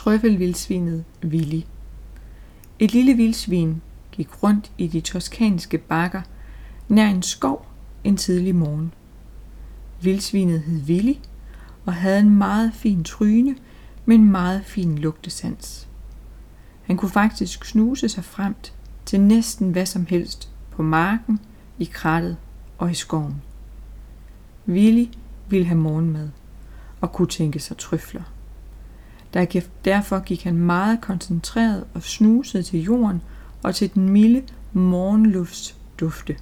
Trøffelvildsvinet Willy. Et lille vildsvin gik rundt i de toskanske bakker nær en skov en tidlig morgen. Vildsvinet hed Willy og havde en meget fin tryne med en meget fin lugtesans. Han kunne faktisk snuse sig frem til næsten hvad som helst på marken, i krattet og i skoven. Willy ville have morgenmad og kunne tænke sig trøfler. Derfor gik han meget koncentreret og snusede til jorden og til den milde morgenlufts dufte.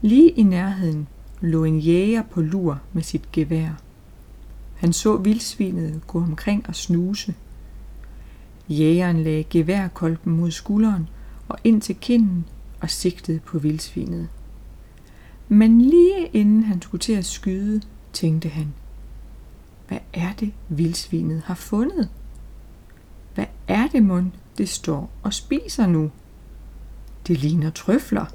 Lige i nærheden lå en jæger på lur med sit gevær. Han så vildsvinet gå omkring og snuse. Jægeren lagde geværkolben mod skulderen og ind til kinden og sigtede på vildsvinet. Men lige inden han skulle til at skyde, tænkte han – hvad er det, vildsvinet har fundet? Hvad er det, mund, det står og spiser nu? Det ligner trøfler.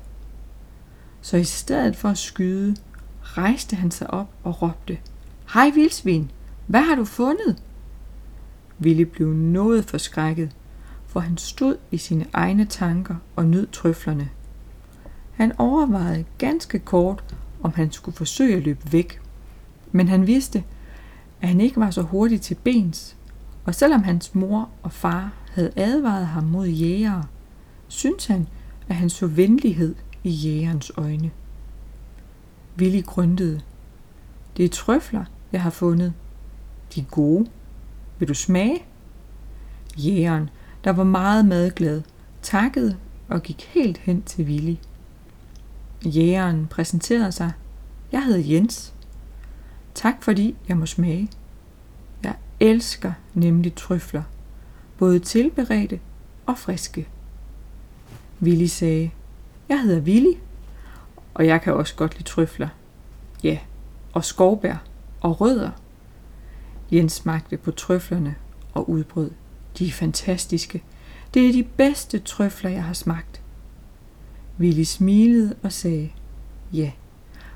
Så i stedet for at skyde, rejste han sig op og råbte, Hej vildsvin, hvad har du fundet? Ville blev noget forskrækket, for han stod i sine egne tanker og nød trøflerne. Han overvejede ganske kort, om han skulle forsøge at løbe væk, men han vidste, at han ikke var så hurtig til bens, og selvom hans mor og far havde advaret ham mod jægere, syntes han, at han så venlighed i jægerens øjne. Willy grøntede. Det er trøfler, jeg har fundet. De er gode. Vil du smage? Jægeren, der var meget madglad, takkede og gik helt hen til Willy. Jægeren præsenterede sig. Jeg hedder Jens. Tak fordi jeg må smage. Jeg elsker nemlig trøfler, både tilberedte og friske. Willy sagde, jeg hedder Willy, og jeg kan også godt lide trøfler. Ja, og skovbær og rødder. Jens smagte på trøflerne og udbrød. De er fantastiske. Det er de bedste trøfler, jeg har smagt. Willy smilede og sagde, ja,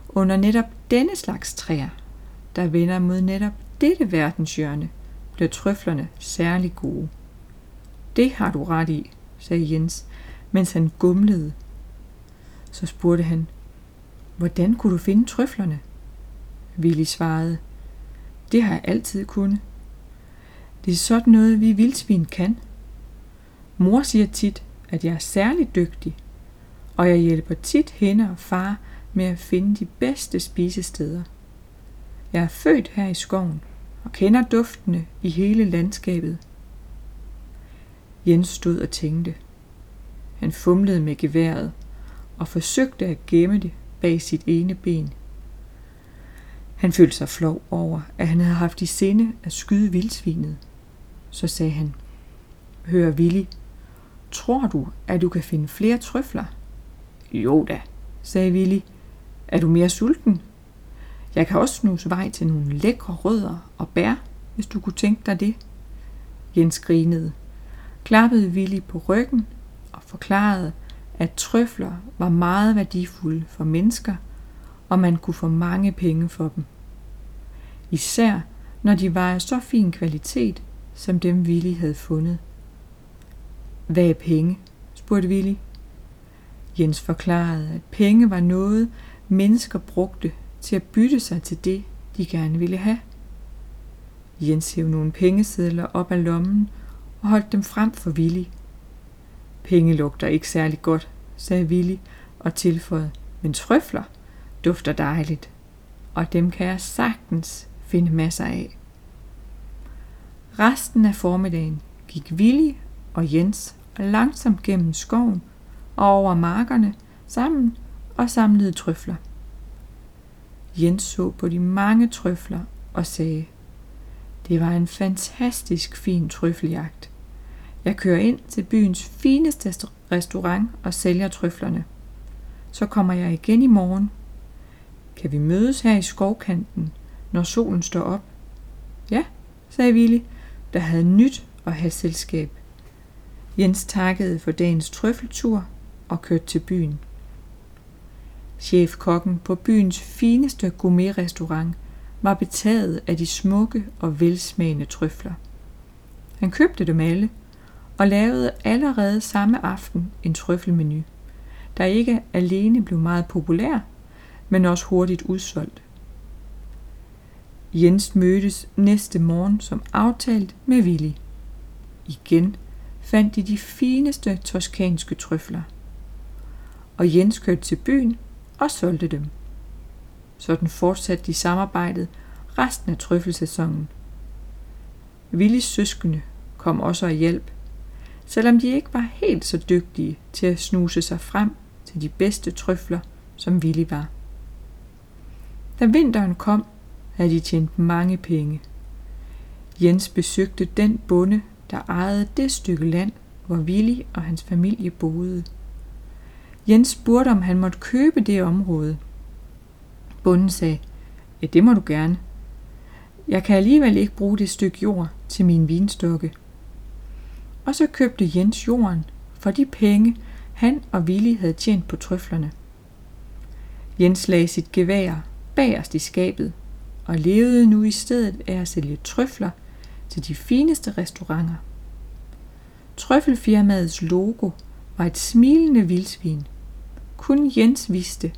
under netop denne slags træer der vender mod netop dette verdenshjørne, bliver trøflerne særlig gode. Det har du ret i, sagde Jens, mens han gumlede. Så spurgte han, hvordan kunne du finde trøflerne? Willy svarede, det har jeg altid kunnet. Det er sådan noget, vi vildsvin kan. Mor siger tit, at jeg er særlig dygtig, og jeg hjælper tit hende og far med at finde de bedste spisesteder. Jeg er født her i skoven og kender duftene i hele landskabet. Jens stod og tænkte. Han fumlede med geværet og forsøgte at gemme det bag sit ene ben. Han følte sig flov over, at han havde haft i sinde at skyde vildsvinet. Så sagde han, Hør Willy, tror du, at du kan finde flere trøfler? Jo da, sagde Willy. Er du mere sulten? Jeg kan også snuse vej til nogle lækre rødder og bær, hvis du kunne tænke dig det. Jens grinede, klappede Willy på ryggen og forklarede, at trøfler var meget værdifulde for mennesker, og man kunne få mange penge for dem. Især når de var af så fin kvalitet, som dem Willy havde fundet. Hvad er penge? spurgte Willy. Jens forklarede, at penge var noget, mennesker brugte til at bytte sig til det, de gerne ville have. Jens hævde nogle pengesedler op af lommen og holdt dem frem for Willy. Penge lugter ikke særlig godt, sagde Willy og tilføjede, men trøfler dufter dejligt, og dem kan jeg sagtens finde masser af. Resten af formiddagen gik Willy og Jens langsomt gennem skoven og over markerne sammen og samlede trøfler. Jens så på de mange trøfler og sagde, det var en fantastisk fin trøffeljagt. Jeg kører ind til byens fineste restaurant og sælger trøflerne. Så kommer jeg igen i morgen. Kan vi mødes her i skovkanten, når solen står op? Ja, sagde Willy, der havde nyt at have selskab. Jens takkede for dagens trøffeltur og kørte til byen. Chefkokken på byens fineste gourmetrestaurant var betaget af de smukke og velsmagende trøfler. Han købte dem alle og lavede allerede samme aften en trøffelmenu, der ikke alene blev meget populær, men også hurtigt udsolgt. Jens mødtes næste morgen som aftalt med Willy. Igen fandt de de fineste toskanske trøfler. Og Jens kørte til byen og solgte dem. Sådan fortsatte de samarbejdet resten af trøffelsæsonen. Willis søskende kom også af hjælp, selvom de ikke var helt så dygtige til at snuse sig frem til de bedste trøfler, som Willy var. Da vinteren kom, havde de tjent mange penge. Jens besøgte den bonde, der ejede det stykke land, hvor Willy og hans familie boede. Jens spurgte, om han måtte købe det område. Bonden sagde, ja, det må du gerne. Jeg kan alligevel ikke bruge det stykke jord til min vinstokke. Og så købte Jens jorden for de penge, han og Willy havde tjent på trøflerne. Jens lagde sit gevær bagerst i skabet og levede nu i stedet af at sælge trøfler til de fineste restauranter. Trøffelfirmaets logo var et smilende vildsvin. Kun Jens vidste,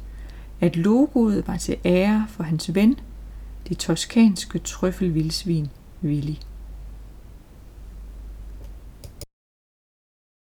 at logoet var til ære for hans ven, det toskanske trøffelvildsvin Willy.